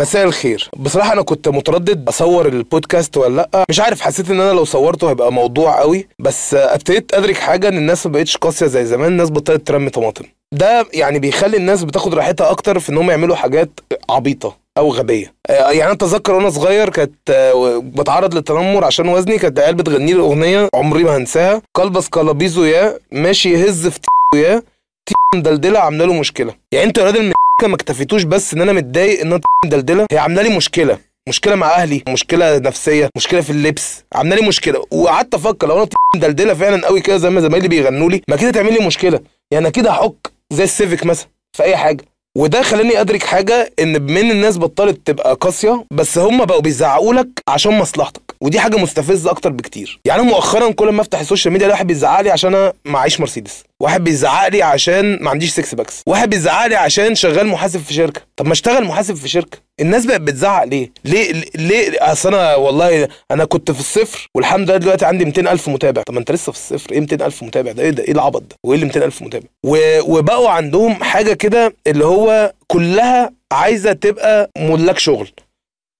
مساء الخير. بصراحة أنا كنت متردد أصور البودكاست ولا لأ. مش عارف حسيت إن أنا لو صورته هيبقى موضوع قوي. بس ابتديت أدرك حاجة إن الناس ما بقتش قاسية زي زمان. الناس بطلت ترمي طماطم. ده يعني بيخلي الناس بتاخد راحتها أكتر في إن هم يعملوا حاجات عبيطة أو غبية. آه، يعني أنا أتذكر وأنا صغير كانت آه، بتعرض للتنمر عشان وزني. كانت عيال بتغني لي أغنية عمري ما هنساها. كلبس كلابيزو يا ماشي يهز في يا مدلدلة عاملة له مشكلة. يعني أنتوا يا الم- ما اكتفيتوش بس إن أنا متضايق إن أنا مدلدله هي عاملة لي مشكلة. مشكلة مع أهلي مشكلة نفسية مشكلة في اللبس. عاملة لي مشكلة. وقعدت أفكر لو أنا مدلدله فعلا قوي كده زي ما زمايلي بيغنوا لي ما كده تعمل لي مشكلة. يعني كده هحك زي السيفيك مثلا في أي حاجة. وده خلاني أدرك حاجة إن ان الناس بطلت تبقى قاسية بس هم بقوا بيزعقوا لك عشان مصلحتك. ودي حاجة مستفزة أكتر بكتير. يعني مؤخرا كل ما أفتح ال social media واحد بيزعق لي عشان أنا معيش مرسيدس. واحد بيزعق لي عشان ما عنديش six packs. واحد بيزعق لي عشان شغال محاسب في شركة. طب ما أشتغل محاسب في شركة. الناس بقت بتزعق ليه؟ ليه ليه؟ أصل أنا والله أنا كنت في الصفر والحمد لله دلوقتي عندي 200000 متابع. طب ما أنت لسه في الصفر. إيه 200000 متابع ده؟ إيه ده؟ إيه العبط ده؟ وإيه اللي 200000 متابع؟ و... وبقوا عندهم حاجة كده اللي هو كلها عايزة تبقى ملاك شغل.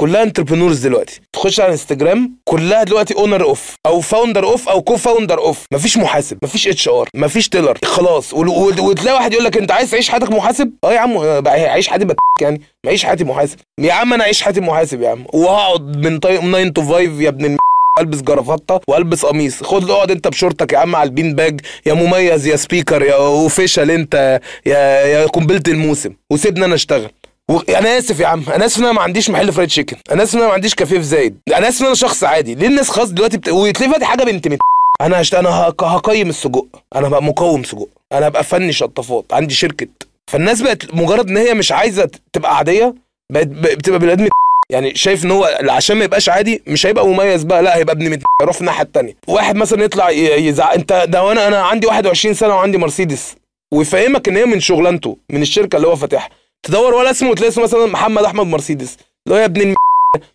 كلها entrepreneurs دلوقتي. تخش على انستجرام كلها دلوقتي owner of أو founder of أو co-founder of مفيش محاسب مفيش HR مفيش teller خلاص وتلاقي واحد يقول لك أنت عايز تعيش حياتك محاسب؟ أه يا عم اعيش حياتي يعني. ما اعيش حياتي محاسب. يا عم أنا اعيش حياتي محاسب يا عم. وهقعد من 9 to 5 يا ابن الم... ألبس جرافطة وألبس قميص. خد اقعد أنت بشورتك يا عم على ال bean bag. يا مميز يا speaker يا official أنت يا يا قنبله الموسم. وسيبني أنا أشتغل. و... أنا آسف يا عم. أنا آسف إن أنا ما عنديش محل fried chicken أنا آسف إن أنا ما عنديش كافيه في زايد. أنا آسف إن أنا شخص عادي. ليه الناس خلاص دلوقتي بت... وتلاقي فاتح حاجة بنت مت... أنا هشت... أنا هق... هقيم السجق. أنا بقى مقوم سجق. أنا ابقى فني شطافات. عندي شركة. فالناس بقت مجرد إن هي مش عايزة تبقى عادية بقت بتبقى بني آدم يعني شايف إن هو عشان ما يبقاش عادي مش هيبقى مميز بقى. لا هيبقى ابن مت... يروح في الناحية التانية. واحد مثلا يطلع يزعق. أنت ده وأنا أنا عندي 21 سنة وعندي مرسيدس. ويفهمك إن هي من شغلانته من الشركة اللي هو فاتحها. تدور ولا اسمه وتلاقي اسمه مثلا محمد أحمد مرسيدس. اللي هو يا ابن الم...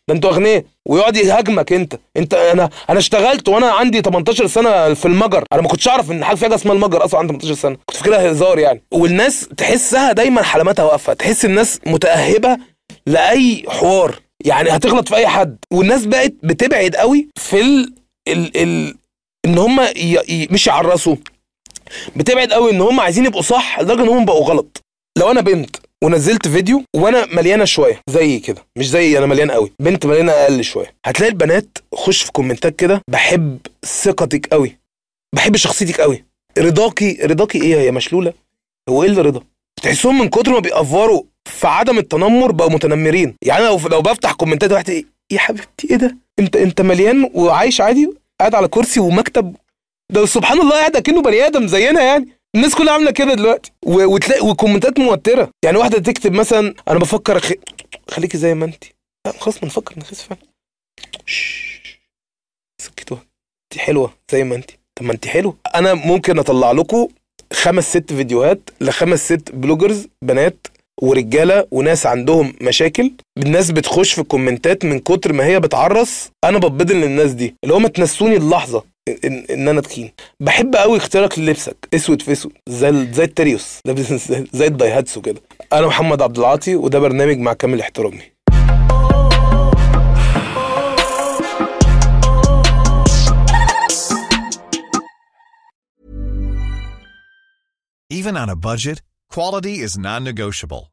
ده أنتوا أغنياء. ويقعد يهاجمك انت. انت أنا أنا اشتغلت وأنا عندي 18 سنة في المجر. أنا ما كنتش أعرف إن حاجة في حاجة اسمها المجر أصلا عندي 18 سنة. كنت فاكرها هزار يعني. والناس تحسها دايما حلماتها واقفة. تحس الناس متأهبة لأي حوار. يعني هتغلط في أي حد. والناس بقت بتبعد قوي في ال ال ال إن هم ي... ي... مش يعرسوا. بتبعد قوي إن هم عايزين يبقوا صح لدرجة إن هم بقوا غلط. لو أنا بنت ونزلت فيديو وأنا مليانة شوية زي كده مش زي أنا مليان قوي بنت مليانة أقل شوية. هتلاقي البنات خش في كومنتات كده بحب ثقتك قوي بحب شخصيتك قوي. رضاكي رضاكي إيه؟ هي مشلولة؟ هو إيه اللي رضا تحسهم من كتر ما بيأفوروا في عدم التنمر بقوا متنمرين. يعني لو لو بفتح كومنتات واحد إيه يا حبيبتي إيه ده؟ انت انت مليان وعايش عادي قاعد على كرسي ومكتب ده سبحان الله قاعد أكنه بني آدم زينا يعني. الناس كلها عاملة كده دلوقتي. وتلاقي وكومنتات موترة. يعني واحدة تكتب مثلا أنا بفكر أخ... خليكي زي ما انت لا خلاص ما نفكر نخس فعلا. سكتوها. انت حلوة زي ما انت طب ما انت حلوة أنا ممكن أطلع لكم خمس ست فيديوهات لخمس ست bloggers بنات ورجالة وناس عندهم مشاكل. الناس بتخش في الكومنتات من كتر ما هي بتعرس. أنا ببدل للناس دي. اللي هو ما تنسوني اللحظة. ان, إن أنا تخين. بحب قوي اختيارك للبسك أسود في أسود. زي زي التريوس. لابس زي الدايهاتسو كده. أنا محمد عبد العاطي وده برنامج مع كامل احترامي. Even on a budget, quality is non-negotiable.